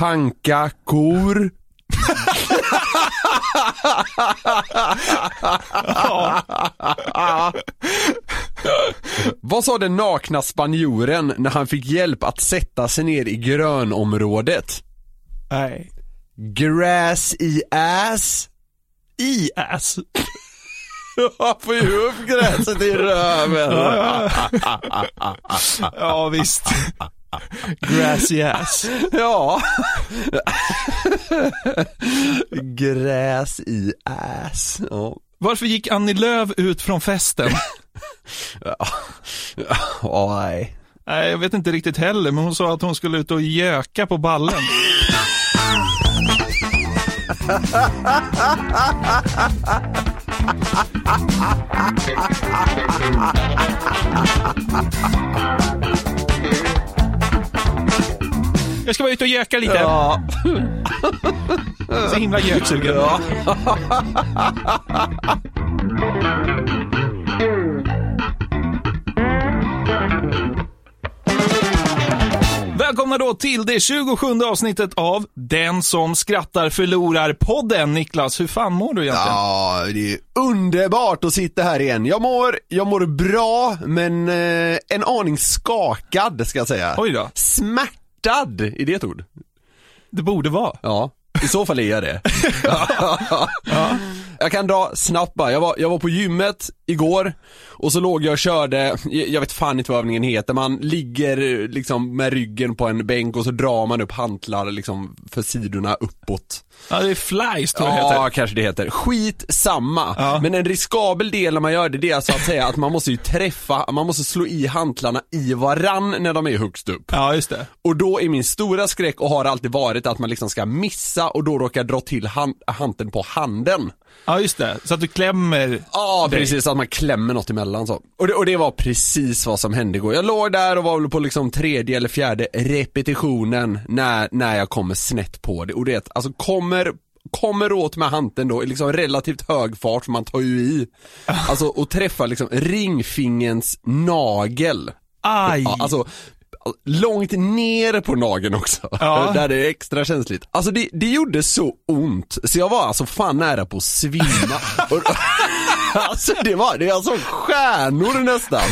Pankakor. Vad sa den nakna spanjoren när han fick hjälp att sätta sig ner i grönområdet? Nej. Grass i ass? I ass. Jag får ju upp gräset i röven. Ja visst. Grassy ass. Ja. Gräs i ass. Ja. Varför gick Annie Lööf ut från festen? Ja, nej. Nej, jag vet inte riktigt heller, men hon sa att hon skulle ut och göka på ballen. Jag ska vara ute och göka lite. Ja. Så himla göksugen. Ja. Välkomna då till det 27 avsnittet av Den som skrattar förlorar podden. Niklas, hur fan mår du egentligen? Ja, det är underbart att sitta här igen. Jag mår, jag mår bra, men eh, en aning skakad ska jag säga. Oj då. Smärtad, är det ett ord? Det borde vara. Ja, i så fall är jag det. Jag kan dra snabbt bara, jag var, jag var på gymmet igår och så låg jag och körde, jag vet fan inte vad övningen heter, man ligger liksom med ryggen på en bänk och så drar man upp hantlar liksom för sidorna uppåt. Ja, det är flies tror jag det Ja, heter. kanske det heter. Skit samma. Ja. Men en riskabel del när man gör det, det är så att säga att man måste ju träffa, man måste slå i hantlarna i varann när de är högst upp. Ja, just det. Och då är min stora skräck och har alltid varit att man liksom ska missa och då råkar dra till han, hanteln på handen. Ja, just det. Så att du klämmer. Ja, dig. precis, att man klämmer något emellan så. Och det, och det var precis vad som hände igår. Jag låg där och var väl på liksom tredje eller fjärde repetitionen när, när jag kommer snett på det. Och det, alltså kommer Kommer åt med hanteln då i liksom relativt hög fart, för man tar ju i. Alltså och träffar liksom ringfingens nagel. Aj. Alltså långt ner på nageln också. Ja. Där det är extra känsligt. Alltså det, det gjorde så ont, så jag var alltså fan nära på att svimma. Alltså det var, det är alltså stjärnor nästan.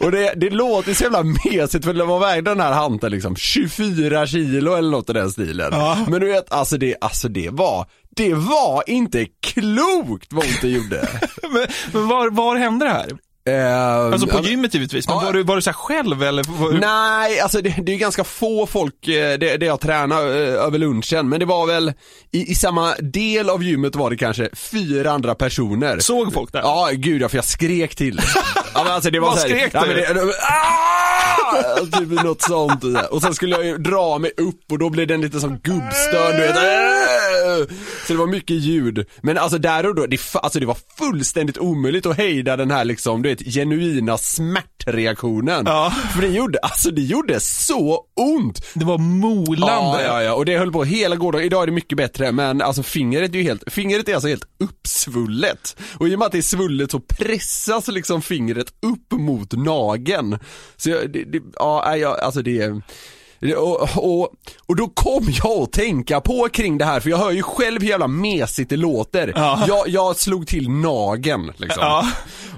Och det, det låter så jävla mesigt för vad vägde den här hanteln liksom? 24 kilo eller något i den stilen. Ja. Men du vet, alltså det, alltså det var, det var inte klokt vad ont det gjorde. Men, men var, var hände det här? Ehm, Alltså på gymmet givetvis, men Ja. var du, var du så själv eller? Var, Nej, alltså det, det är ganska få folk, eh, det, det jag tränar eh, över lunchen, men det var väl i, i samma del av gymmet var det kanske fyra andra personer. Såg folk där? Ja, gud ja, för jag skrek till. Ja, men alltså det var Vad så här, skrek ja, du? men det, ah! Typ något sånt. Och sen skulle jag ju dra mig upp och då blev den lite som gubbstön, du vet. Så det var mycket ljud. Men alltså där och då, det, alltså det var fullständigt omöjligt att hejda den här liksom, du vet, genuina smärtreaktionen. Ja. För det gjorde, alltså det gjorde så ont. Det var molande. Ja, ja, ja, och det höll på hela gårdagen. Idag är det mycket bättre, men alltså fingret är ju helt, fingret är alltså helt uppsvullet. Och i och med att det är svullet så pressas liksom fingret upp mot nageln. Så jag, det, det, ja, jag, alltså det är och, och, och då kom jag att tänka på kring det här, för jag hör ju själv hur jävla mesigt det låter. Ja. Jag, jag slog till nageln liksom. Ja.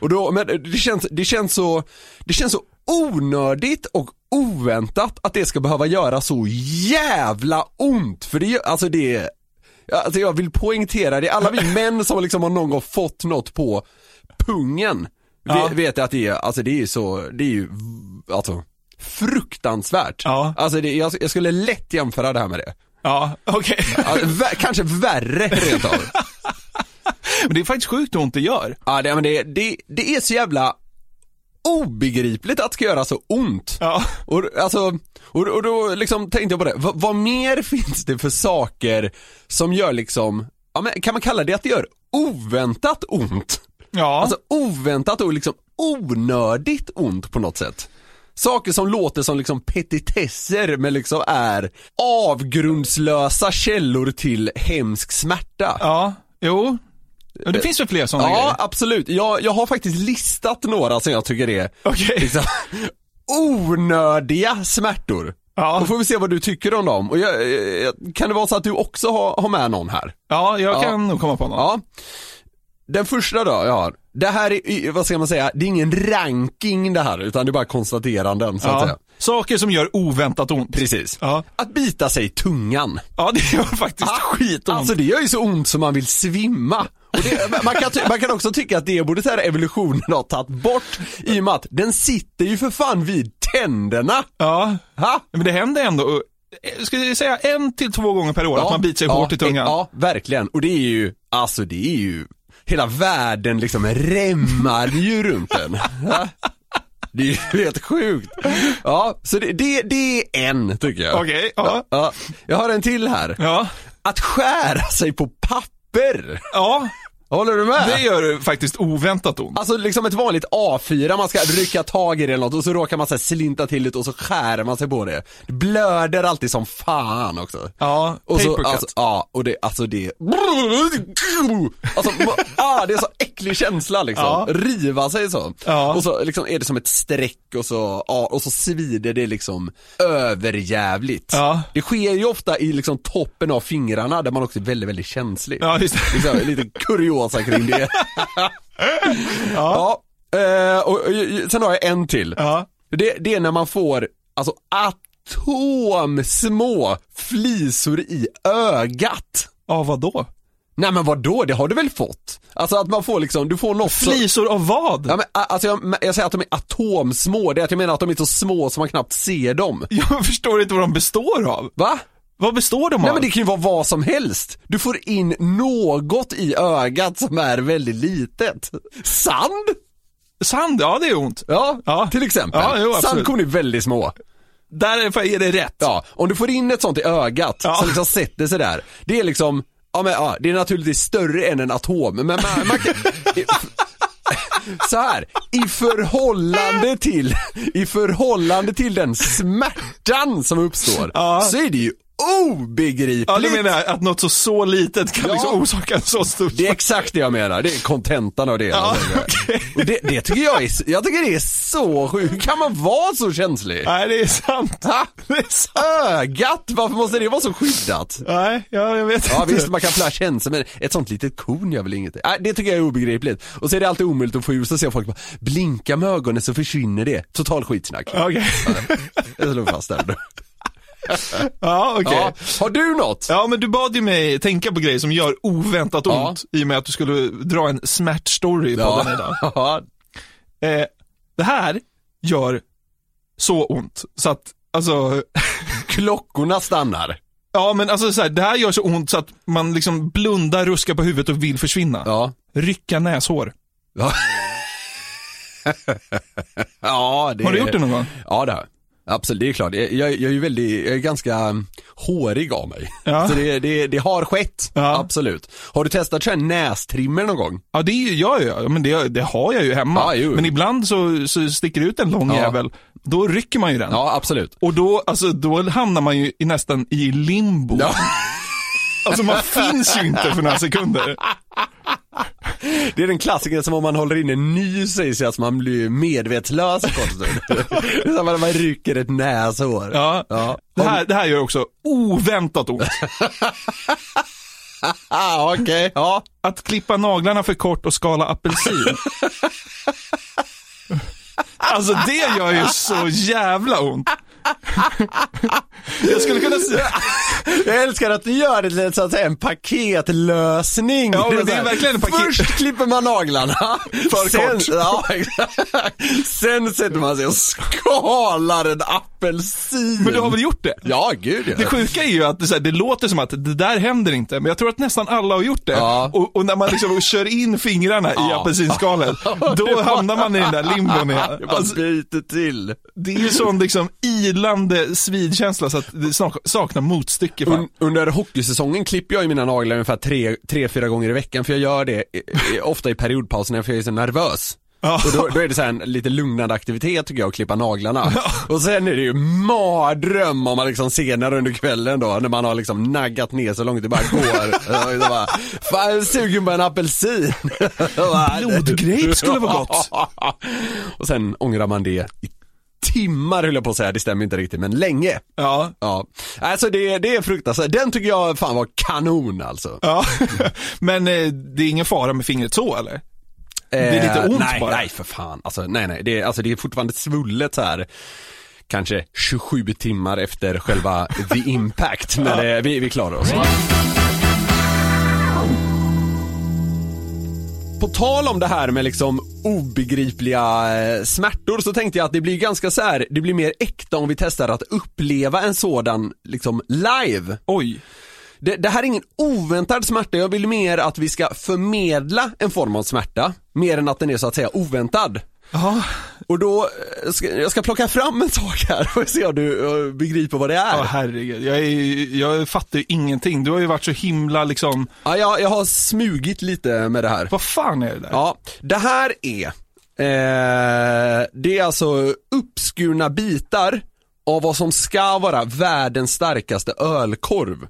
Och då, men det känns, det känns så, det känns så onödigt och oväntat att det ska behöva göra så jävla ont. För det, alltså det, alltså jag vill poängtera det, alla vi män som liksom har någon gång fått något på pungen, Ja. vet, vet att det är, alltså det är så, det är ju, alltså fruktansvärt. Ja. Alltså det, jag, jag skulle lätt jämföra det här med det. Ja, okej. Ja, vä- kanske värre rent av. Men det är faktiskt sjukt ont det gör. Ja, det, men det, det, det är så jävla obegripligt att det ska göra så ont. Ja. Och, alltså, och, och då liksom tänkte jag på det, Va, vad mer finns det för saker som gör liksom, ja, men kan man kalla det att det gör oväntat ont? Ja. Alltså oväntat och liksom onödigt ont på något sätt. Saker som låter som liksom petitesser men liksom är avgrundslösa källor till hemsk smärta. ja, jo. Ja, det finns väl fler sådana Ja, grejer? absolut. Jag, jag har faktiskt listat några som jag tycker är Okej. liksom, onödiga smärtor. Ja. Då får vi se vad du tycker om dem. Och jag, jag, kan det vara så att du också har, har med någon här? Ja, jag Ja. kan nog komma på någon. Ja. Den första då jag har. Det här är, vad ska man säga, det är ingen ranking det här utan det är bara konstateranden så att Ja. säga. Saker som gör oväntat ont. Precis. Ja. Att bita sig i tungan. Ja, det gör faktiskt skitont. Alltså det gör ju så ont som man vill svimma. Det, man, kan, man kan också tycka att det borde så här evolutionen ha tagit bort i och med att den sitter ju för fan vid tänderna. Ja, Ha? men det händer ändå, eh, ska jag säga en till två gånger per år att man biter sig ja, hårt i tungan. Ja, verkligen. Och det är ju, alltså det är ju, hela världen liksom remmar ju runt den. Det är ju helt sjukt. Ja, så det, det, det är en tycker jag. Okej, ja. ja. Jag har en till här. Ja, Att skära sig på papper. ja Håller du med? det gör faktiskt oväntat ont. Alltså liksom ett vanligt A4, man ska rycka tag i det eller något och så råkar man så här slinta till det och så skär man sig på det. Det blöder alltid som fan också. Ja, Och så, alltså, ja, och det, alltså det, alltså, ah, det är så äcklig känsla liksom. Ja. Riva sig så. Ja. Och så liksom är det som ett streck och så, ja, och så svider det liksom överjävligt. Ja. Det sker ju ofta i liksom toppen av fingrarna där man också är väldigt, väldigt känslig. Ja, just det. Liksom, lite kuriosa kring det. ja. eh, och, sen har jag en till. Ja. Det, det är när man får, alltså atomsmå flisor i ögat. Ja, vadå? Nej men vad då? det har du väl fått? Alltså att man får liksom, du får något Flisor av vad? Ja, men, alltså jag, jag säger att de är atomsmå, det är att jag menar att de är så små så man knappt ser dem. Jag förstår inte vad de består av. Va? Vad består de Nej av? men det kan ju vara vad som helst. Du får in något i ögat som är väldigt litet. Sand? Sand, ja det är ont. Ja, Ja. till exempel. Ja, jo. Sandkorn är väldigt små. Där är är det rätt. Ja, om du får in ett sånt i ögat Ja. som liksom sätter sig där. Det är liksom, ja men ja, det är naturligtvis större än en atom, men man, man kan, så här, i förhållande till, i förhållande till den smärtan som uppstår, Ja. så är det ju obegripligt. Ja, du menar att något så, så litet kan Ja. liksom orsaka en så stor Det är exakt det jag menar, det är kontentan av det. Ja, okej. Och det, det tycker jag är, jag tycker det är så sjukt, hur kan man vara så känslig? Nej, det är sant. Ha? Det är sant. Ögat, varför måste det vara så skyddat? Nej, ja, jag vet Ja inte. visst, man kan flash känslor men ett sånt litet korn gör väl inget. Nej, det tycker jag är obegripligt. Och så är det alltid omöjligt att få ur, så ser folk bara, blinka med ögonen så försvinner det. Total skitsnack. Okej. Jag slår fast där. Ja, okej. Ja. Har du något? Ja, men du bad ju mig tänka på grejer som gör oväntat Ja. ont i och med att du skulle dra en smärtstory i podden idag. Ja. Eh, det här gör så ont så att, alltså, Klockorna stannar. ja men alltså så här, det här gör så ont så att man liksom blundar, ruskar på huvudet och vill försvinna. Ja. Rycka näshår. Ja. ja, det Har du gjort det någon gång? Ja det har jag. Absolut, det är klart. Jag, jag, är ju väldigt, jag är ganska um, hårig av mig. Ja. Så det, det, det har skett, Ja. absolut. Har du testat att nästrimmer någon gång? Ja, det gör jag. Men det, det har jag ju hemma. Ja, men ibland så, så sticker det ut en lång Ja. jävel. Då rycker man ju den. Ja, absolut. Och då, alltså, då hamnar man ju nästan i limbo. Ja. Alltså man finns ju inte för några sekunder. Det är den klassiken som om man håller in en nys i sig, att man blir medvetslös en kort stund. Det är när man rycker ett näshår. Ja. Ja. Det, här, det här gör också oväntat ont. Okej. Ja. Att klippa naglarna för kort och skala apelsin. Alltså det gör ju så jävla ont. Jag skulle kunna säga, Jag älskar att du gör det till så att säga, en paketlösning. Ja, men det är verkligen en paket- Först klipper man naglarna. För sen, kort. Ja. Sen sätter man sig och skalar en apelsin. men du har väl gjort det? Ja, gud ja. Det sjuka är ju att det, så här, det låter som att det där händer inte, men jag tror att nästan alla har gjort det. Ja. Och, och när man liksom kör in fingrarna i Ja. apelsinskalet, då hamnar man i den där limbon igen. Bara Alltså, biter till. det är ju sån liksom ilande svidkänsla så att det sak- saknar motstycke. Un, under hockeysäsongen klipper jag ju mina naglar ungefär tre, tre, fyra gånger i veckan för jag gör det i, i, ofta i periodpauserna för jag är så nervös. Och då, då är det så här en lite lugnande aktivitet tycker jag att klippa naglarna. Och sen är det ju mardröm om man liksom senare under kvällen då när man har liksom naggat ner så långt det bara går. Och så bara, Fan jag är sugen på en apelsin. Blodgrape skulle vara gott. Och sen ångrar man det i timmar höll jag på att säga, det stämmer inte riktigt men länge. Ja. Ja, alltså det, det är fruktansvärt. Den tycker jag fan var kanon alltså. ja. Men eh, det är ingen fara med fingret så eller? Är lite ont nej, bara. Nej, för fan. Alltså nej, nej. Det är, alltså, det är fortfarande svullet så här. Kanske 27 timmar efter själva the impact. Men eh, vi, vi klarar oss. På tal om det här med liksom obegripliga eh, smärtor så tänkte jag att det blir ganska så här, det blir mer äkta om vi testar att uppleva en sådan liksom live. Oj. Det, det här är ingen oväntad smärta, jag vill mer att vi ska förmedla en form av smärta, mer än att den är så att säga oväntad. Ja, Och då, eh, ska, jag ska plocka fram en sak här och se om du eh, begriper vad det är. ja herregud. Jag, är, jag fattar ingenting. Du har ju varit så himla liksom, Ja, jag, jag har smugit lite med det här. vad fan är det där? Ja, det här är, eh, det är alltså uppskurna bitar av vad som ska vara världens starkaste ölkorv.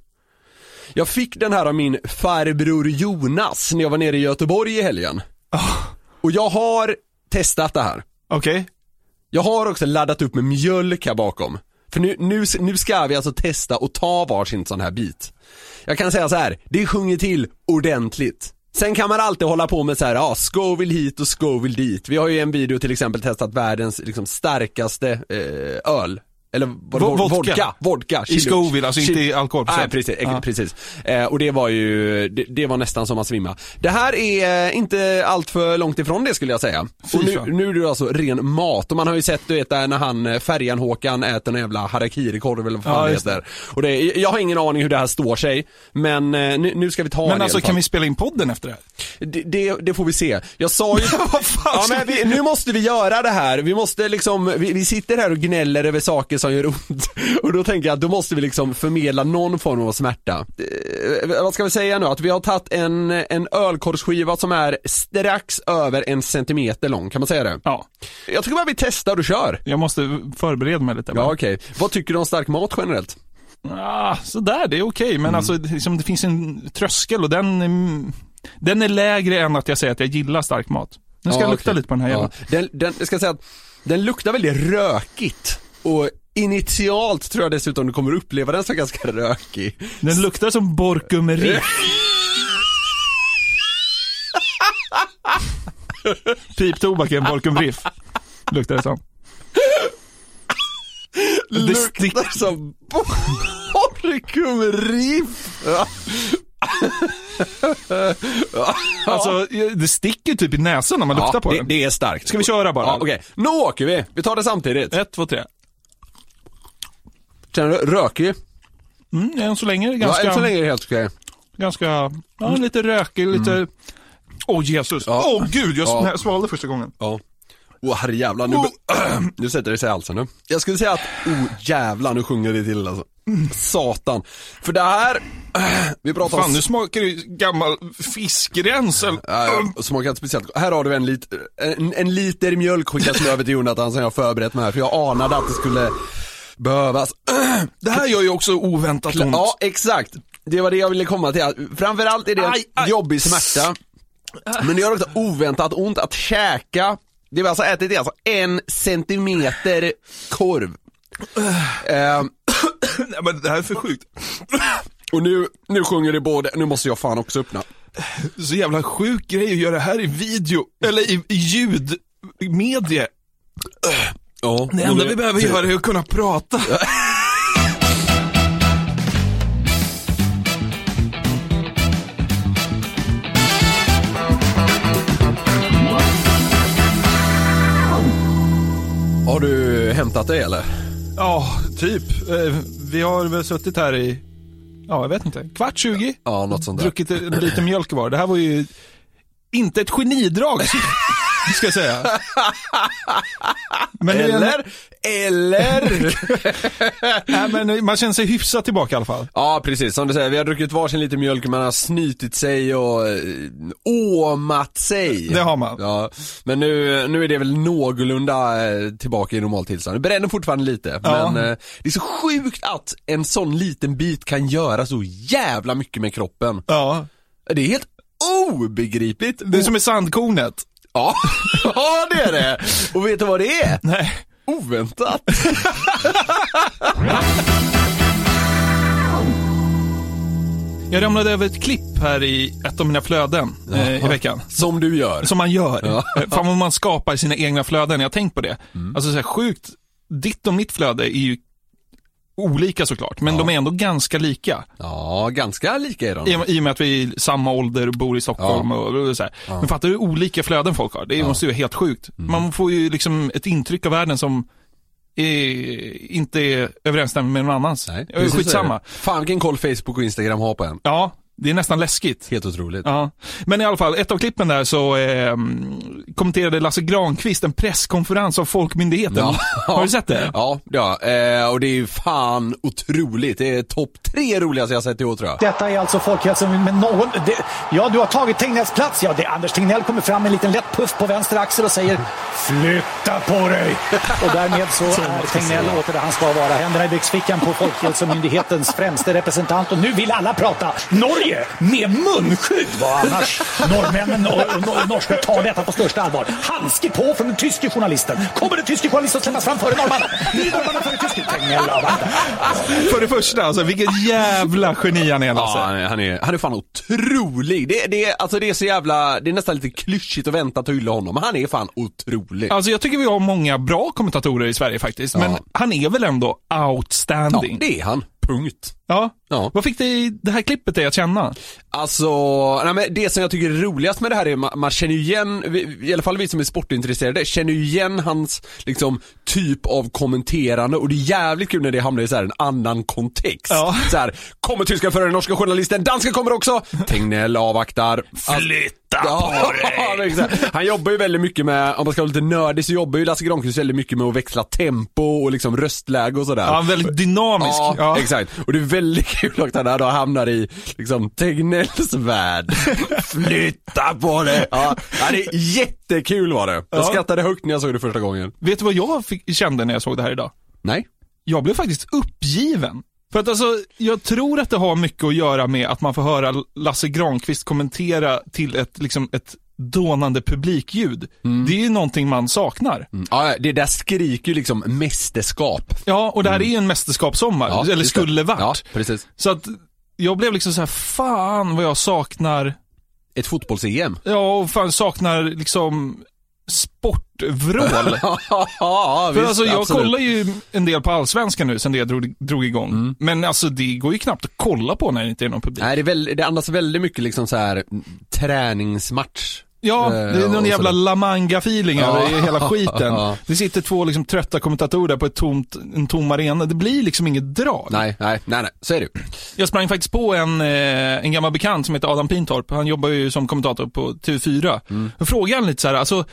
Jag fick den här av min farbror Jonas när jag var nere i Göteborg i helgen. Och jag har testat det här. Okej. Jag har också laddat upp med mjölk här bakom. För nu, nu, nu ska vi alltså testa och ta varsin sån här bit. Jag kan säga så här, det sjunger till ordentligt. Sen kan man alltid hålla på med så här, ja, Scoville hit och Scoville dit. Vi har ju i en video till exempel testat världens liksom, starkaste eh, öl. Eller vad Vo- vodka. vodka. vodka. I Scoville, alltså inte i alkoholprocent. Nej precis, Ja. precis. Eh, och det var ju, det, det var nästan som att svimma. Det här är eh, inte allt för långt ifrån det skulle jag säga. Fy och nu, nu är det alltså ren mat och man har ju sett du vet där när han eh, Färjan-Håkan äter en jävla harakiri-korv eller vad fan Ja, det heter. Och det, jag har ingen aning hur det här står sig, men eh, nu, nu ska vi ta Men alltså kan vi spela in podden efter det här? Det, det, det får vi se. Jag sa ju... Vad fan ja, men vi, nu måste vi göra det här. Vi måste liksom, vi, vi sitter här och gnäller över saker som gör ont. Och då tänker jag att då måste vi liksom förmedla någon form av smärta. Eh, vad ska vi säga nu? Att vi har tagit en, en ölkorvsskiva som är strax över en centimeter lång, kan man säga det? Ja. Jag tycker bara vi testar och kör. Jag måste förbereda mig lite. Ja bara. okej. Vad tycker du om stark mat generellt? Ah, sådär, det är okej. Men alltså, det, liksom, det finns en tröskel och den, är- den är lägre än att jag säger att jag gillar stark mat. Nu ska Ja, jag lukta okej. lite på den här jäveln. Ja. Den, den, jag ska säga att den luktar väldigt rökigt. Och initialt tror jag dessutom du kommer uppleva den som ganska rökig. Den luktar som Borkum Riff. Piptobaken Borkum Riff. Luktar det som. Luktar som Borkum Riff. Ja. Alltså, det sticker typ i näsan när man luktar på det, den. det är starkt. Ska vi köra bara? Ja, okej. Nu åker vi. Vi tar det samtidigt. Ett, två, tre. Känner du? Rökig? Mm, än så länge är det Ja, ganska, än så länge är det helt okej. ganska, ja, lite rökig, lite... Åh Jesus, åh Ja. gud, jag Ja. ja. svalde första gången. Ja. Åh herrejävlar, nu, nu sätter det sig i halsen nu. Jag skulle säga att, oh jävlar nu sjunger det till alltså. Satan. För det här, vi pratar om... Fan, nu smakar det gammal fiskrensel. Ja, ja, smakar inte speciellt Här har du en, lit, en, en liter mjölk skickas över till Jonathan som jag har förberett mig här, för jag anade att det skulle behövas. Det här gör ju också oväntat ont. Ja, exakt. Det var det jag ville komma till. Framförallt är det Aj, aj. jobbig smärta. Men det gör också oväntat ont att käka. Det vi alltså ätit är alltså en centimeter korv. Ehm, Nej, men det här är för sjukt. och nu, nu sjunger det både, nu måste jag fan också öppna. Så jävla sjuk grej att göra det här i video, eller i, i ljudmedie. Ja, Det enda vi behöver göra är att kunna prata. Har du hämtat dig eller? Ja, typ. Eh, Vi har väl suttit här i, ja jag vet inte, kvart 20. Ja, något sånt där. Druckit en liten mjölk var. Det här var ju inte ett genidrag, ska jag säga. Men Eller? Eller? Nej, men man känner sig hyfsat tillbaka i alla fall. Ja precis, som du säger, vi har druckit varsin liter mjölk, man har snytit sig och eh, åmat sig. Det har man. Ja, men nu, nu är det väl någorlunda eh, tillbaka i normaltillstånd. Det bränner fortfarande lite, Ja. men eh, det är så sjukt att en sån liten bit kan göra så jävla mycket med kroppen. Ja. Det är helt obegripligt. Det är som med sandkornet. Ja, ja det är det. Och vet du vad det är? Nej. Oväntat. Jag ramlade över ett klipp här i ett av mina flöden eh, i veckan. Som du gör. Som man gör. Ja. Eh, Fan vad man skapar sina egna flöden, jag har tänkt på det. Mm. Alltså så här, sjukt, ditt och mitt flöde är ju olika såklart, men Ja. de är ändå ganska lika. Ja, ganska lika är de. I, I och med att vi är samma ålder och bor i Stockholm och, och så här. Men fattar du hur olika flöden folk har? Det måste ju vara helt sjukt. Mm. Man får ju liksom ett intryck av världen som är, inte är överensstämmer med någon annans. Nej, Skitsamma. Fan vilken koll Facebook och Instagram har på en. Ja, det är nästan läskigt. Helt otroligt. Ja, men i alla fall, ett av klippen där så eh, kommenterade Lasse Granqvist en presskonferens av Folkmyndigheten. Ja. Har du sett det? Ja, ja eh, och det är ju fan otroligt. Det är topp tre roligaste jag sett i år tror jag. Detta är alltså folkhälsan med någon... Det, ja, du har tagit Tegnells plats. Ja, det är Anders Tegnell kommer fram med en liten lätt puff på vänster axel och säger Flytta på dig! Och därmed så, är Tegnell åter där han ska vara. Händerna i byxfickan på Folkhälsomyndighetens främste representant. Och nu vill alla prata Norge med munskydd! Vad annars norrmännen och, och, och norska tar detta på största allvar. Handske på från den tyske journalisten. Kommer den tyske journalisten att släppas fram före norrmannen? Före tysken. Ja. För det första, alltså, vilket jävla geni han är Ja, Lasse. han är, han är, han är fan otrolig. Det, det, alltså det är så jävla, det är nästan lite klyschigt att vänta att hylla honom, men han är fan otrolig. Alltså jag tycker vi har många bra kommentatorer i Sverige faktiskt, men Ja. han är väl ändå Ja, outstanding. det är han. Punkt. Ja. Ja. Vad fick dig det här klippet dig att känna? Alltså, nej men det som jag tycker är roligast med det här är man, man känner ju igen, i alla fall vi som är sportintresserade, känner ju igen hans liksom typ av kommenterande och det är jävligt kul när det hamnar i så en annan kontext. Ja. Så här, kommer tyska före den norska journalisten, dansken kommer också! Tegnell avvaktar. Flytta Ja, exakt. Han jobbar ju väldigt mycket med, om man ska vara lite nördig så jobbar ju Lasse Granqvist väldigt mycket med att växla tempo och liksom röstläge och sådär. Ja, väldigt dynamisk. Ja, Ja. exakt. Och det är väldigt kul när han då hamnar i liksom Tegnells värld. Flytta på det! Ja, det är jättekul var det. Jag Ja. skrattade högt när jag såg det första gången. Vet du vad jag fick, kände när jag såg det här idag? Nej? jag blev faktiskt uppgiven. För att alltså, jag tror att det har mycket att göra med att man får höra Lasse Granqvist kommentera till ett, liksom, ett dånande publikljud. Det är ju någonting man saknar. Mm. Ja, det där skriker ju liksom mästerskap. Ja, och det här är ju en mästerskapssommar, Ja, eller det. skulle varit. Ja, precis. Så att jag blev liksom så här, fan vad jag saknar, Ett fotbolls-EM. ja, och fan saknar liksom sportvrål. ja, För visst, alltså jag absolut. kollar ju en del på allsvenskan nu sen det drog, drog igång. Mm. Men alltså det går ju knappt att kolla på när det inte är någon publik. Nej, det, är väl, det andas väldigt mycket liksom så här mm, träningsmatch. Ja, Eh, det är någon jävla La Manga-feeling Ja. över hela skiten. Ja. Det sitter två liksom trötta kommentatorer på ett tomt, en tom arena. Det blir liksom inget drag. Nej, nej, nej, nej, så är det. Jag sprang faktiskt på en, eh, en gammal bekant som heter Adam Pintorp. Han jobbar ju som kommentator på TV4. Mm. Jag frågade han lite så här, alltså,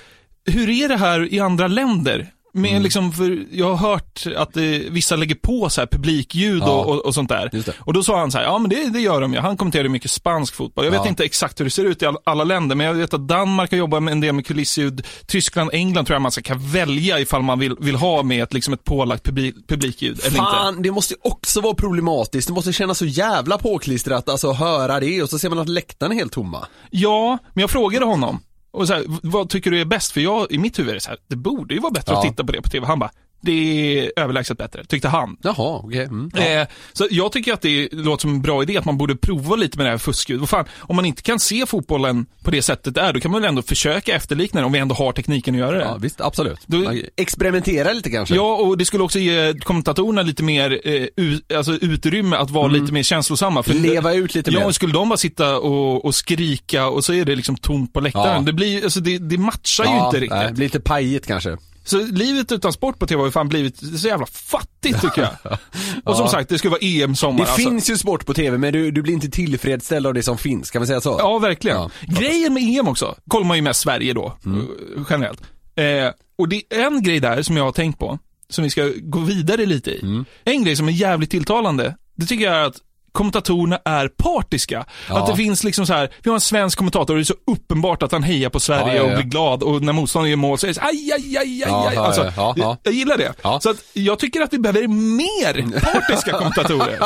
hur är det här i andra länder? Med Mm. liksom, för jag har hört att eh, vissa lägger på så här publikljud Ja. och, och, sånt där. Det. Och då sa han så här, ja men det, det gör de ju. Han kommenterar mycket spansk fotboll. Jag vet Ja. inte exakt hur det ser ut i all, alla länder, men jag vet att Danmark har jobbat med en del med kulissljud. Tyskland, England tror jag man ska kan välja ifall man vill, vill ha med ett, liksom ett pålagt publik, publikljud eller inte. Fan, det måste ju också vara problematiskt. Det måste kännas så jävla påklistrat, alltså höra det och så ser man att läktarna är helt tomma. Ja, men jag frågade honom. Och så här, vad tycker du är bäst? För jag, i mitt huvud är det så här, det borde ju vara bättre Ja. att titta på det på TV. Han bara, Det är överlägset bättre, tyckte han. Jaha, okej. Mm. Eh, så jag tycker att det låter som en bra idé att man borde prova lite med det här fusket. Vad fan, om man inte kan se fotbollen på det sättet där, då kan man väl ändå försöka efterlikna det om vi ändå har tekniken att göra det. Ja, visst, absolut. Då- Experimentera lite kanske. Ja, och det skulle också ge kommentatorerna lite mer eh, u- alltså utrymme att vara lite mer känslosamma. För Leva ut lite ja, mer. skulle de bara sitta och, och skrika och så är det liksom tomt på läktaren. Ja. Det, blir, alltså det, det matchar ju inte riktigt. nej, det blir lite pajigt kanske. Så livet utan sport på tv har ju fan blivit så jävla fattigt tycker jag. Och som sagt, det ska vara EM-sommar. Det alltså. finns ju sport på tv men du, du blir inte tillfredsställd av det som finns, kan man säga så? Ja, verkligen. Ja. Grejen med EM också, kollar man ju mest Sverige då, Mm. generellt. Eh, och det är en grej där som jag har tänkt på, som vi ska gå vidare lite i. Mm. En grej som är jävligt tilltalande, det tycker jag är att kommentatorerna är partiska. Ja. Att det finns liksom så här, vi har en svensk kommentator och det är så uppenbart att han hejar på Sverige Ja, ja, och blir glad och när motståndaren gör mål så är det så, aj, aj, aj, aj, aj. Alltså, ja, ja, ja. Jag, jag gillar det. Så att jag tycker att vi behöver mer partiska kommentatorer.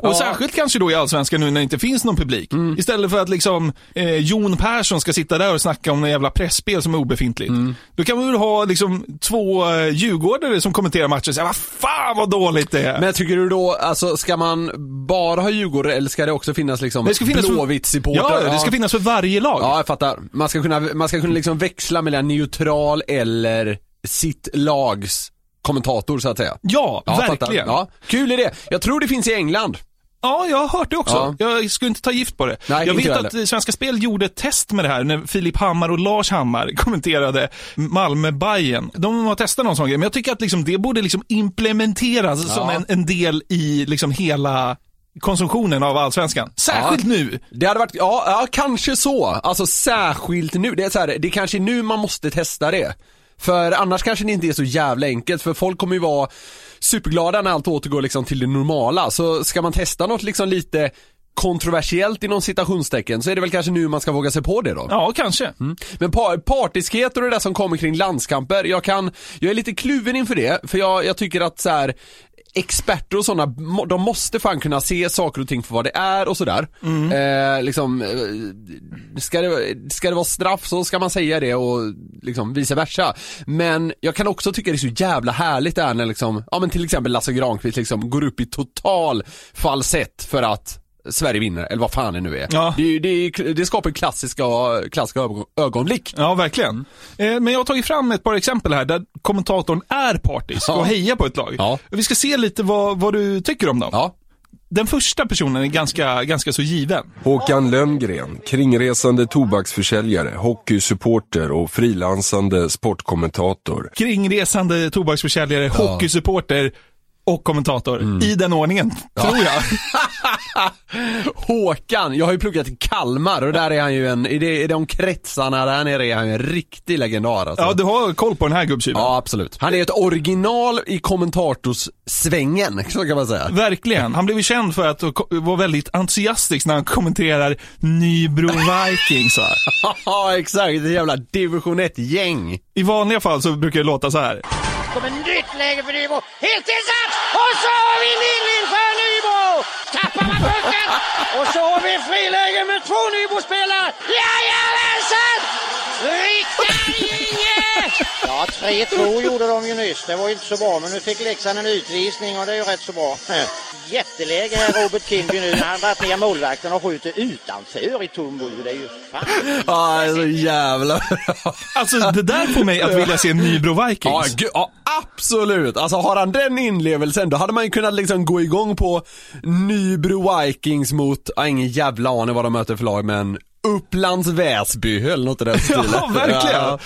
Och särskilt kanske då i Allsvenskan nu när det inte finns någon publik. Mm. Istället för att liksom eh, Jon Persson ska sitta där och snacka om en jävla pressspel som är obefintligt. Mm. Då kan vi väl ha liksom två eh, djurgårdare som kommenterar matchen och säga vad fan vad dåligt det är. Men tycker du då, alltså ska man bara ha Djurgårdare eller ska det också finnas liksom Det ska finnas för- Blåvitt-supportrar? Ja, det ska finnas för varje lag. Ja, jag fattar. Man ska kunna, man ska kunna liksom växla mellan neutral eller sitt lags kommentator så att säga. Ja, Ja, verkligen. Ja, kul idé. Jag tror det finns i England. Jag har hört det också. Jag skulle inte ta gift på det. Nej, jag vet att Svenska Spel gjorde ett test med det här när Filip Hammar och Lars Hammar kommenterade malmö Bayern. De har testat någon sån grej, men jag tycker att liksom det borde liksom implementeras som en, en del i liksom hela konsumtionen av allsvenskan. Särskilt nu. Det hade varit, ja, ja kanske så. Alltså särskilt nu. Det är så här, det är kanske nu man måste testa det. För annars kanske det inte är så jävla enkelt, för folk kommer ju vara superglada när allt återgår liksom till det normala. Så ska man testa något liksom lite kontroversiellt inom citationstecken så är det väl kanske nu man ska våga sig på det då. Ja, kanske. Men par, partiskhet och det där som kommer kring landskamper, jag kan, jag är lite kluven inför det, för jag, jag tycker att så här experter och sådana, de måste fan kunna se saker och ting för vad det är och sådär. Eh, liksom, eh, ska det, ska det vara straff så ska man säga det och liksom vice versa. Men jag kan också tycka det är så jävla härligt där när liksom, ja men till exempel Lasse Granqvist liksom går upp i total falsett för att Sverige vinner, eller vad fan det nu är. Ja. Det, det, det skapar klassiska, klassiska ögon- ögonblick. Ja, verkligen. Eh, men jag har tagit fram ett par exempel här där kommentatorn är partisk Ja. och hejar på ett lag. Ja. Vi ska se lite vad, vad du tycker om dem. Ja. Den första personen är ganska, ganska så given. Håkan Lönngren, kringresande tobaksförsäljare, hockeysupporter och frilansande sportkommentator. Kringresande tobaksförsäljare, hockeysupporter och kommentator. Mm. I den ordningen, tror jag. Håkan, jag har ju pluggat i Kalmar och där är han ju en, i, de kretsarna där nere är han ju en riktig legendar alltså. Ja, du har koll på den här gubbtjuven. Ja, absolut. Han är ett original i kommentatorssvängen, så kan man säga. Verkligen. Han blev ju känd för att vara väldigt entusiastisk när han kommenterar Nybro Vikings. va? Ja, exakt. Ett jävla division 1-gäng. I vanliga fall så brukar det låta så här kommer nytt läge för Nybro. Helt insatt! Och så har vi Lill för Nybro! Tappar man pucken! Och så har vi friläge med två Nybrospelare. Ja, ja! Ja, 3-2 gjorde de ju nyss. Det var ju inte så bra, men nu fick Leksand en utvisning och det är ju rätt så bra. Jätteläge här Robert Kindby nu när han dragit ner målvakten och skjuter utanför i tom. Det är ju fan. Ja, det är så jävla. Alltså det där får mig att vilja se Nybro Ja, Vikings. gud, ja, absolut. Alltså har han den inlevelsen, då hade man ju kunnat liksom gå igång på Nybro Vikings mot, ja, ingen jävla aning vad de möter för lag, men Upplands Väsby eller något i den stilen. Ja, verkligen. Ja.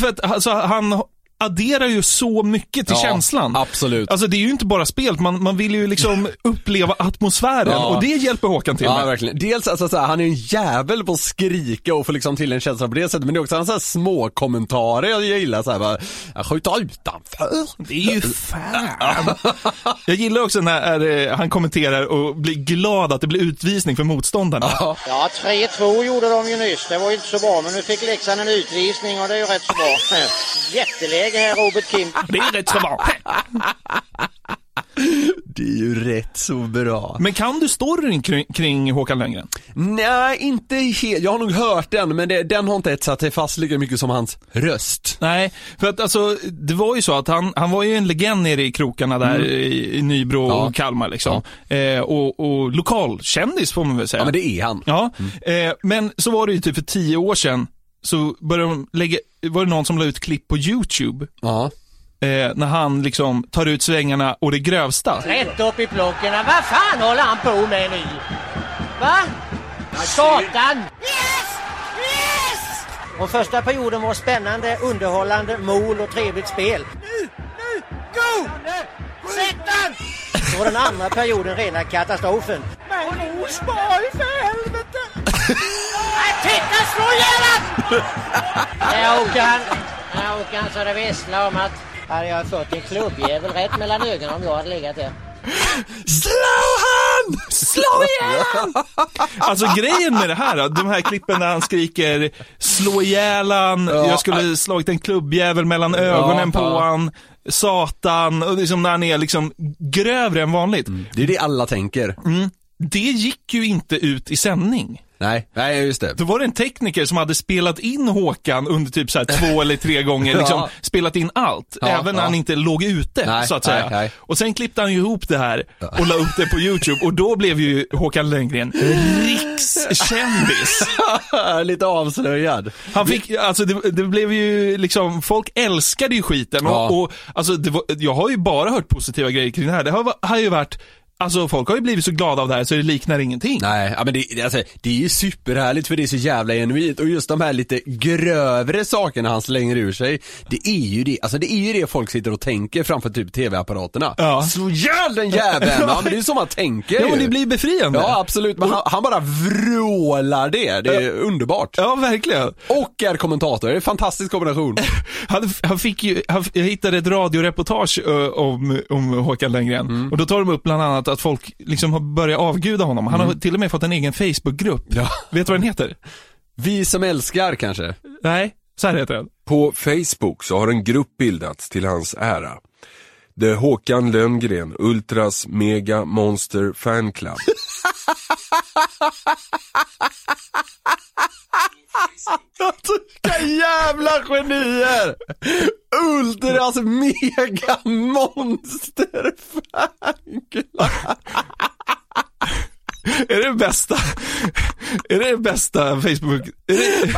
För att alltså, han adderar ju så mycket till Ja, känslan. absolut. Alltså det är ju inte bara spel, man, man vill ju liksom uppleva atmosfären Ja. och det hjälper Håkan till Ja, med. verkligen. Dels alltså så här, han är en jävel på att skrika och få liksom till en känsla på det sättet, men det är också en så här små kommentarer jag gillar så här bara, jag skjuter utanför. Det är ju fan. Jag gillar också när han kommenterar och blir glad att det blir utvisning för motståndarna. Ja. Ja, 3-2 gjorde de ju nyss. Det var ju inte så bra, men nu fick Leksand en utvisning och det är ju rätt så bra. Jätteläge här Robert Kindby. Det är rätt så bra. Det är ju rätt så bra. Men kan du storyn kring, kring Håkan Lönngren? Nej, inte helt. Jag har nog hört den, men det, den har inte etsat sig fast lika mycket som hans röst. Nej, för att alltså, det var ju så att han, han var ju en legend nere i krokarna där i, i Nybro Ja. och Kalmar liksom. Eh, och, och lokalkändis får man väl säga. Ja, men det är han. Ja, eh, men så var det ju typ för tio år sedan, så började de lägga, var det någon som la ut klipp på YouTube, Ja. eh, när han liksom tar ut svängarna och det grövsta. Rätt upp i plockerna. Vad fan håller han på med nu? Va? Satan! Yes! Yes! Och första perioden var spännande, underhållande, mål och trevligt spel. Nu! Nu! Go! Sätt den! Så var den andra perioden rena katastrofen. Men Osborg för helvete! Titta slå han! Där åker han. Där åker han så det visslar om att hade jag fått en klubbjävel rätt mellan ögonen om jag hade legat där. Slå han! Slå ihjäl! Alltså grejen med det här, de här klippen där han skriker slå ihjäl han, jag skulle slagit en klubbjävel mellan ögonen på ja. han, satan, och liksom när han är liksom grövre än vanligt. Det är det alla tänker. Det gick ju inte ut i sändning. Nej, nej just det. Då var det en tekniker som hade spelat in Håkan under typ så två eller tre gånger, liksom Ja. spelat in allt, Ja, även när ja. han inte låg ute, Nej, så att säga. nej, nej. Och sen klippte han ju ihop det här och la upp det på YouTube och då blev ju Håkan Lönngren rikskändis. Lite avslöjad. Han fick, alltså det, det blev ju liksom, folk älskade ju skiten och, och alltså var, jag har ju bara hört positiva grejer kring det här. Det har, har ju varit, alltså folk har ju blivit så glada av det här så det liknar ingenting. Nej, ja, men det, alltså, det är ju superhärligt för det är så jävla genuint och just de här lite grövre sakerna han slänger ur sig, det är ju det, alltså det är ju det folk sitter och tänker framför typ tv-apparaterna. Ja. Slå ihjäl den jäveln! Ja men det är så man tänker Ja ju. men det blir befriande. Ja absolut, men han, han bara vrålar det, det är underbart. Ja, verkligen. Och är kommentator, det är en fantastisk kombination. Han, han fick ju, han, jag hittade ett radioreportage ö, om, om Håkan Lönngren. Mm. Och då tar de upp bland annat att folk liksom har börjat avguda honom. Han har till och med fått en egen Facebookgrupp. Mm. Ja. Vet du vad den heter? Vi som älskar kanske. Nej, så här heter den. På Facebook så har en grupp bildats till hans ära. The Håkan Lönngren Ultras Mega Monster Fan Club. Vilka jävla genier! Ultras mega monster är det det bästa? Är det det bästa Facebook... Är det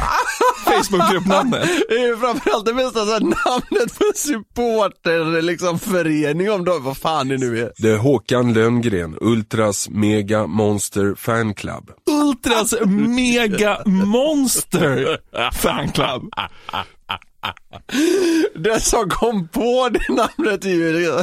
Facebookgruppnamnet? Det är ju framförallt det bästa så här, namnet på supporter, liksom förening om dem, vad fan det nu är. The Håkan Lönngren Ultras Mega Monster Fan Club. Ultras Mega Monster Fan Club. Den som kom på det namnet är ju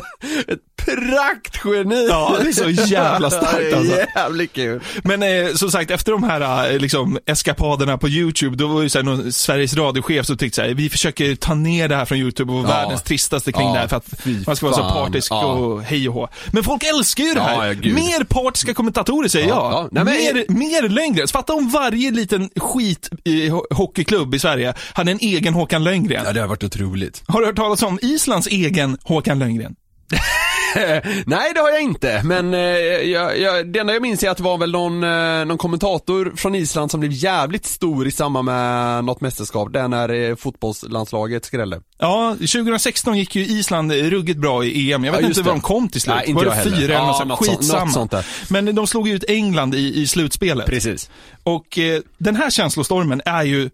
ett praktgeni. Ja, det är så jävla starkt alltså. Det är Jävligt kul. Men eh, som sagt, efter de här eh, liksom, eskapaderna på YouTube, då var ju så här, någon Sveriges radiochef som tyckte så här, vi försöker ta ner det här från YouTube och Ja. världens tristaste kring Ja, det här för att man ska vara så partisk Ja. och hej och hå. Men folk älskar ju det här. Ja, mer partiska kommentatorer säger Ja, jag. ja. Nej, men- mer, mer längre. Fatta om varje liten skit i ho- hockeyklubb i Sverige hade en egen Håkan Lönngren. Ja, det har varit otroligt. Har du hört talas om Islands egen Håkan Lönngren? Nej det har jag inte, men eh, jag, jag, det enda jag minns är att det var väl någon, eh, någon kommentator från Island som blev jävligt stor i samband med något mästerskap, där när eh, fotbollslandslaget skrällde. Ja, 2016 gick ju Island ruggigt bra i EM. Jag vet Ja, inte det. de kom till slut. Nej, inte var det fyra eller Ja, något något Skitsamma. något sånt där. Men de slog ut England i, i slutspelet. Precis. Och eh, den här känslostormen är ju,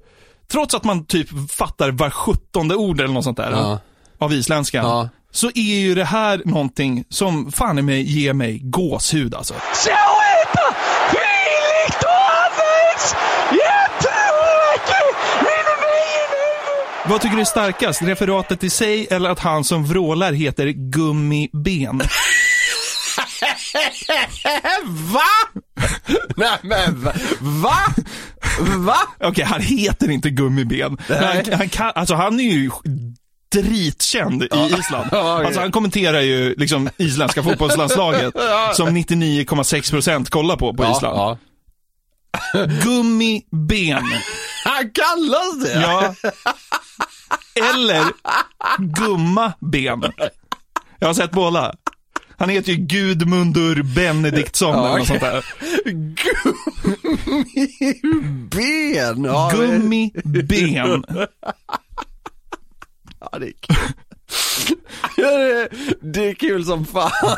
trots att man typ fattar var sjuttonde ord eller något sånt där Ja. av isländskan, Ja. Så är ju det här någonting som fan i mig ger mig gåshud alltså. Så Vad tycker du är starkast? Referatet i sig eller att han som vrålar heter Gummiben? Va? Nej men va? Va? Va? Okej, han heter inte Gummiben. Han, han, kan, alltså han är ju dritkänd i Island. Alltså han kommenterar ju liksom isländska fotbollslandslaget som 99,6% kollar på på Island. Gummiben. Han kallas det? Ja. Eller Gumma Ben. Jag har sett båda. Han heter ju Gudmundur Benediktsson Ja, eller något sånt där. Ben! Ja, Gummiben. Ja, det är kul. Det, är kul som fan.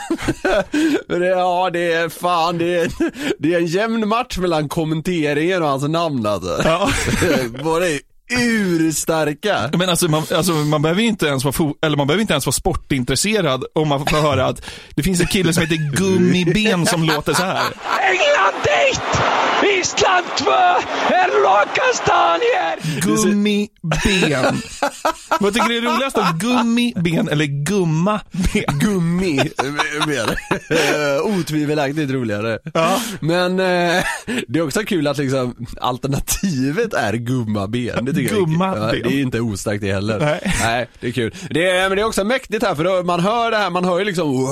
Men det, ja, det är fan, det är, det är en jämn match mellan kommenteringen och hans namn alltså. Ja. Båda är urstarka. Men alltså man, alltså man behöver inte ens vara, fo- eller man behöver inte ens vara sportintresserad om man får höra att det finns en kille som heter Gummiben som låter så här. England dit! Island 2! Här lockas Daniel! Gummiben. Vad tycker du är roligast då? Gummiben eller gummaben? Gummi, mer. Otvivelaktigt roligare. Ja. Men eh, det är också kul att liksom alternativet är gummaben. Det tycker jag är, ja, det är inte ostarkt det heller. Nej. det är kul. Det är, men det är också mäktigt här för då, man hör det här, man hör ju liksom "Wow"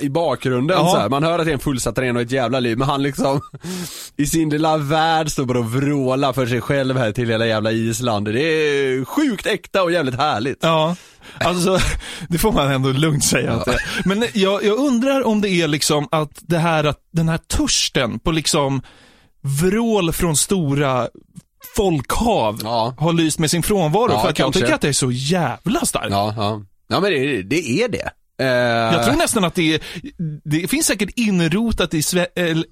i bakgrunden Ja. så här. Man hör att det är en fullsatt arena och ett jävla liv, men han liksom i sin lilla värld står bara och vrålar för sig själv här till hela jävla Island. Det är sjukt äkta och jävligt härligt. Ja, alltså det får man ändå lugnt säga att det. Men jag, jag undrar om det är liksom att det här, att den här törsten på liksom vrål från stora folkhav Ja. har lyst med sin frånvaro. Ja, för att jag tycker att det är så jävla starkt. Ja, ja. Ja men det, det är det. Eh, Jag tror nästan att det är, det finns säkert inrotat i Sve- eller,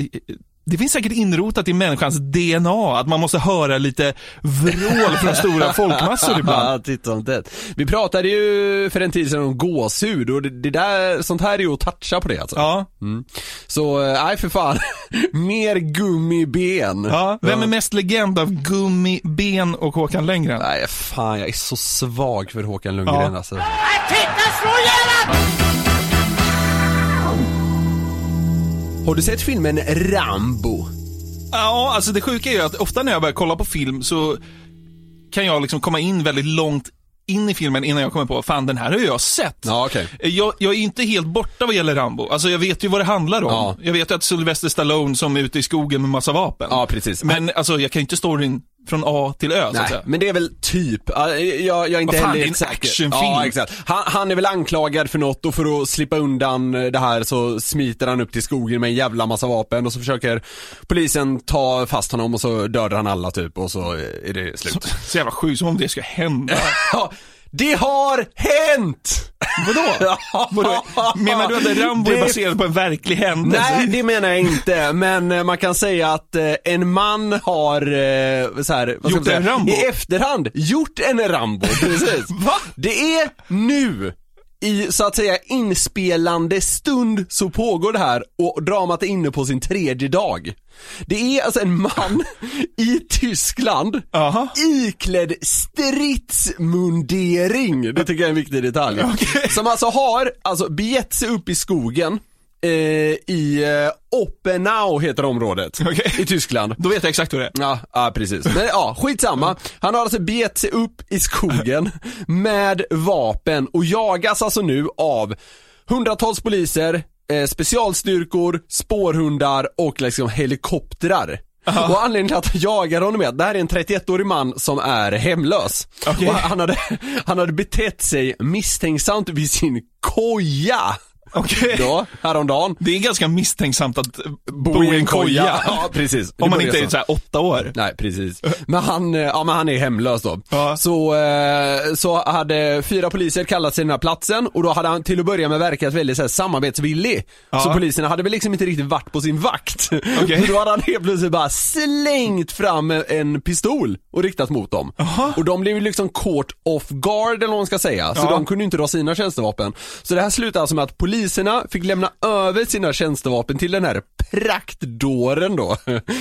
det finns säkert inrotat i människans DNA att man måste höra lite vrål från stora folkmassor ibland. Ja. Vi pratade ju för en tid sedan om gåshud och det, det där, sånt här är ju att toucha på det alltså. Ja, Mm. Så, eh, nej för fan. Mer gummiben. ja. Vem är mest legend av Gummiben och Håkan Länggren? Nej fan jag är så svag för Håkan Lundgren Ja. alltså. Titta, slå ihjäl Har du sett filmen Rambo? Ja, alltså det sjuka är ju att ofta när jag börjar kolla på film så kan jag liksom komma in väldigt långt in i filmen innan jag kommer på, fan den här har jag sett. Ja okej. Jag, jag är inte helt borta vad gäller Rambo. Alltså jag vet ju vad det handlar om. Ja. Jag vet ju att Sylvester Stallone som är ute i skogen med massa vapen. Ja precis. Men alltså jag kan ju inte storyn från A till Ö så att Nej, säga. men det är väl typ, ja, jag, jag är inte Vad fan, heller det är en säker. actionfilm. Ja exakt. Han, han är väl anklagad för något och för att slippa undan det här så smiter han upp till skogen med en jävla massa vapen och så försöker polisen ta fast honom och så dödar han alla typ och så är det slut. Så jävla sjukt, som om det ska hända. Ja, det har hänt! Vadå? Vadå? Menar du att Rambo är Det- baserad på en verklig händelse? Nej, det menar jag inte, men eh, man kan säga att eh, en man har, eh, så här, vad ska Gjort man säga, en Rambo? i efterhand gjort en Rambo, precis. Va? Det är nu, i så att säga inspelande stund så pågår det här och dramat är inne på sin tredje dag. Det är alltså en man i Tyskland Aha. iklädd stridsmundering, det tycker jag är en viktig detalj. Som alltså har, alltså begett sig upp i skogen eh, i eh, Oppenau heter området Okej. i Tyskland. Då vet jag exakt hur det är. Ja, ja precis. Men ja, skitsamma. Han har alltså begett sig upp i skogen med vapen och jagas alltså nu av hundratals poliser, eh, specialstyrkor, spårhundar och liksom helikoptrar. Och anledningen till att han jagar honom är att det här är en 31-årig man som är hemlös. Okej. Och han hade, han hade betett sig misstänksamt vid sin koja. Okej. Då, häromdagen. Det är ganska misstänksamt att bo, i en koja. Ja, precis. Om man inte är så här åtta år. Nej precis. Men han, eh, ja men han är hemlös då. Ja. Så, eh, så hade fyra poliser kallat sig den här platsen och då hade han till att börja med verkat väldigt så här, samarbetsvillig. Ja. Så poliserna hade väl liksom inte riktigt varit på sin vakt. Okej. Men då hade han helt plötsligt bara slängt fram en pistol och riktat mot dem. Och de blev ju liksom caught off guard eller vad man ska säga. Så Ja. de kunde inte dra sina tjänstevapen. Så det här slutade alltså med att poliserna fick lämna över sina tjänstevapen till den här praktdåren då.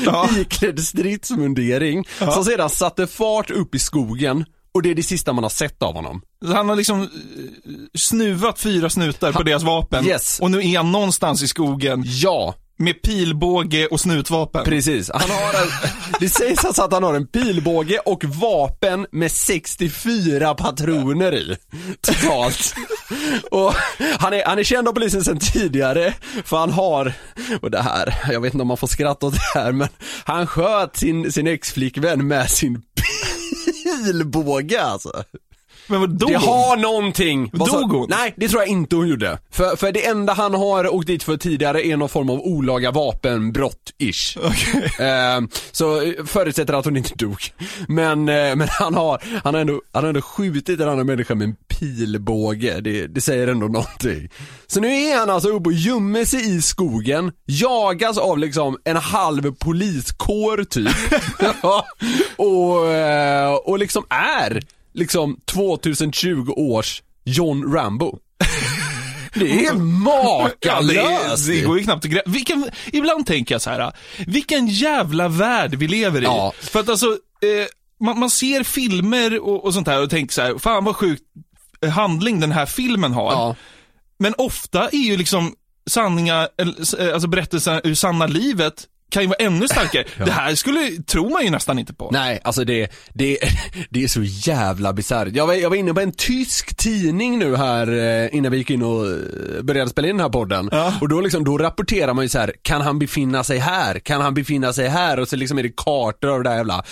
Ja. Iklädd stridsmundering. Som sedan satte fart upp i skogen. Och det är det sista man har sett av honom. Han har liksom eh, snuvat fyra snutar på deras vapen. Yes. Och nu är han någonstans i skogen Ja, med pilbåge och snutvapen. precis. Han har en, det sägs alltså att han har en pilbåge och vapen med 64 patroner i. Totalt. Och han är, han är känd av polisen sedan tidigare, för han har, och det här, jag vet inte om man får skratta åt det här, men han sköt sin, sin ex-flickvän med sin pilbåge alltså. Men vad, dog det hon? har någonting. Vad sa- Dog hon? Nej, det tror jag inte hon gjorde. För, för det enda han har åkt dit för tidigare är någon form av olaga vapenbrott-ish. Eh, så eh, förutsätter att hon inte dog. Men, eh, men han har, han har ändå, han har ändå skjutit en annan människa med en pilbåge. Det, det säger ändå någonting. Så nu är han alltså uppe och gömmer sig i skogen, jagas av liksom en halv poliskår typ. Ja, och, eh, och liksom är liksom 2020 års John Rambo. Det är helt Ja, det, makalöst. är, det går ju knappt att Vilken, Ibland tänker jag så här, vilken jävla värld vi lever i. Ja. För att alltså, eh, man, man ser filmer och, och sånt här och tänker så här, fan vad sjukt eh, handling den här filmen har. Ja. Men ofta är ju liksom sanningar, eh, alltså berättelser ur sanna livet kan ju vara ännu starkare. Det här skulle, tror man ju nästan inte på. Nej, alltså det, det, det är så jävla bisarrt. Jag var, jag var inne på en tysk tidning nu här eh, innan vi gick in och eh, började spela in den här podden. Ja. Och då liksom, då rapporterar man ju så här: kan han befinna sig här? Kan han befinna sig här? Och så liksom är det kartor av det där jävla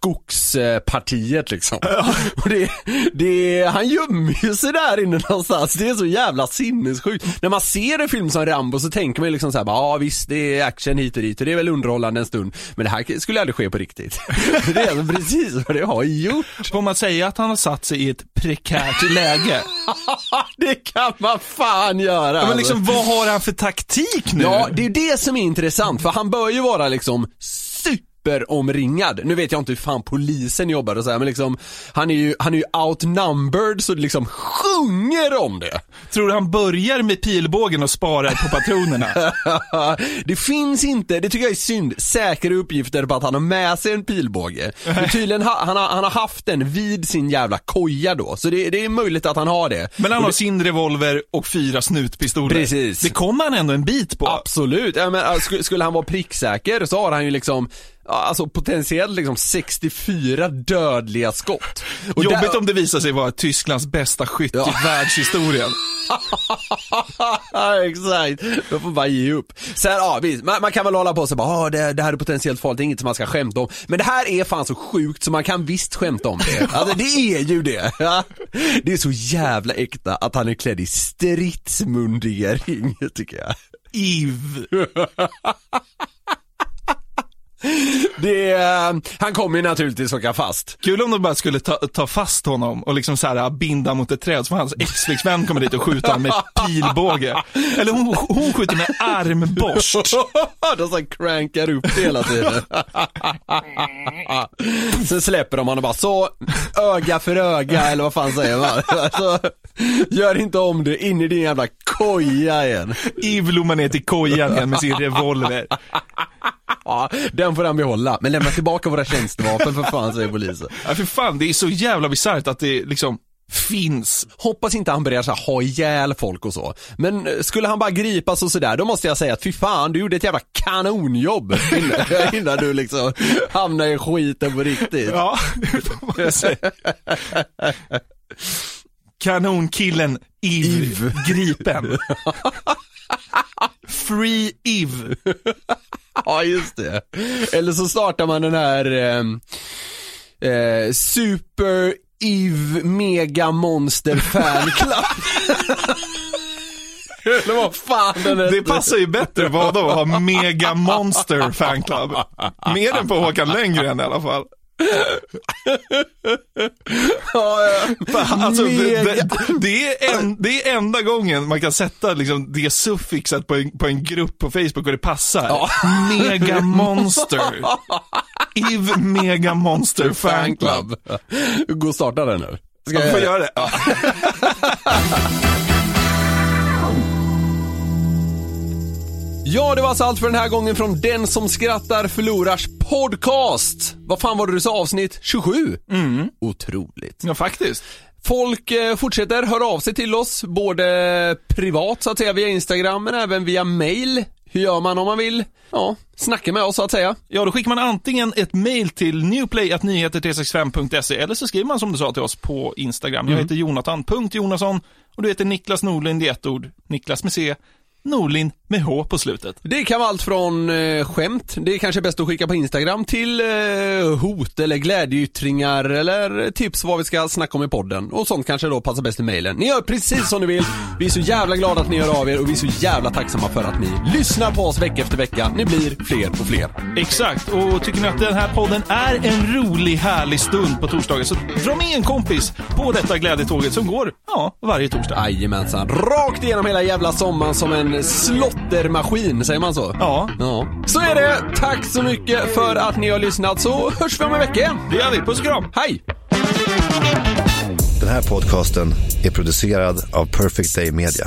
skogspartiet liksom. Och det, det, han gömmer ju sig där inne någonstans. Det är så jävla sinnessjukt. När man ser en film som Rambo så tänker man ju liksom såhär, ja visst det är action hit och dit och det är väl underhållande en stund. Men det här skulle aldrig ske på riktigt. Det är alltså precis vad det har gjort. Får man säga att han har satt sig i ett prekärt läge? det kan man fan göra. Ja, men liksom, vad har han för taktik nu? Ja, det är det som är intressant, för han bör ju vara liksom superomringad. Nu vet jag inte hur fan polisen jobbar och så här, men liksom, han är ju, han är ju outnumbered så det liksom sjunger om det. Tror du han börjar med pilbågen och sparar på patronerna? det finns inte, det tycker jag är synd, säkra uppgifter på att han har med sig en pilbåge. Men tydligen, ha, han, har, han har haft den vid sin jävla koja då, så det, det är möjligt att han har det. Men han har det, sin revolver och fyra snutpistoler. Precis. Det kommer han ändå en bit på. Absolut, ja, men, skulle, han vara pricksäker så har han ju liksom Alltså potentiellt liksom 64 dödliga skott. Och Jobbigt där- om det visar sig vara Tysklands bästa skytt Ja. i världshistorien. Exakt. Då får bara ge upp. Sen, ja visst, man, man kan väl hålla på och säga bara, ah, det, det här är potentiellt farligt, det är inget som man ska skämta om. Men det här är fan så sjukt så man kan visst skämta om det. Alltså det är ju det. Det är så jävla äkta att han är klädd i stridsmundering, tycker jag. Iv. Det, eh, han kommer ju naturligtvis åka fast. Kul om de bara skulle ta, ta fast honom och liksom så här binda mot ett träd så får hans ex-flickvän komma dit och skjuta honom med pilbåge. Eller hon, hon skjuter med armborst. de så crankar upp det hela tiden. Sen släpper de honom bara så, öga för öga eller vad fan säger man? Alltså, gör inte om det, in i din jävla koja igen. Iv lommar ner till kojan igen med sin revolver. Den får han behålla, men lämna tillbaka våra tjänstevapen för fan säger polisen. Ja, för fan, det är så jävla bisarrt att det liksom finns. Hoppas inte han börjar så här, ha ihjäl folk och så. Men eh, skulle han bara gripas och sådär, då måste jag säga att fy fan, du gjorde ett jävla kanonjobb innan, innan du liksom hamnade i skiten på riktigt. Ja, det får man säga. Kanonkillen Iv, gripen. Free Iv. Ja, just det. Eller så startar man den här ehm, eh, Super Eve Mega Monster Fan Club. Eller vad fan den Det heter. passar ju bättre vad då, ha Mega Monster fanclub. Mer än på Håkan Lönngren i alla fall. Ja, ja. Alltså, det, det, det, är en, det är enda gången man kan sätta liksom, det suffixet på en, på en grupp på Facebook och det passar. Mega Monster. Iv Mega Monster fanclub. Fanclub. Gå och starta den nu. Ska Jag jag får göra det. Ja. Ja, det var alltså allt för den här gången från Den som skrattar förlorars podcast. Vad fan var det du sa, avsnitt 27? Mm. Otroligt. ja, faktiskt. Folk eh, fortsätter höra av sig till oss, både privat så att säga via Instagram, men även via mail. Hur gör man om man vill, ja, snacka med oss så att säga. Ja, då skickar man antingen ett mail till newplay.nyheter365.se eller så skriver man som du sa till oss på Instagram. Jag heter Jonathan.Jonasson och du heter Niklas Norlind i ett ord. Niklas med C. Norlin med H på slutet. Det kan vara allt från eh, skämt, det är kanske bäst att skicka på Instagram, till eh, hot eller glädjeyttringar eller tips vad vi ska snacka om i podden. Och sånt kanske då passar bäst i mailen. Ni gör precis som ni vill. Vi är så jävla glada att ni hör av er och vi är så jävla tacksamma för att ni lyssnar på oss vecka efter vecka. Ni blir fler och fler. Exakt, och tycker ni att den här podden är en rolig, härlig stund på torsdagar så dra med en kompis på detta glädjetåget som går, ja, varje torsdag. Jajamensan, rakt igenom hela jävla sommaren som en slottermaskin, säger man så? Ja. Ja. Så är det. Tack så mycket för att ni har lyssnat så hörs vi om en vecka igen. Det gör vi, puss och kram. Hej! Den här podcasten är producerad av Perfect Day Media.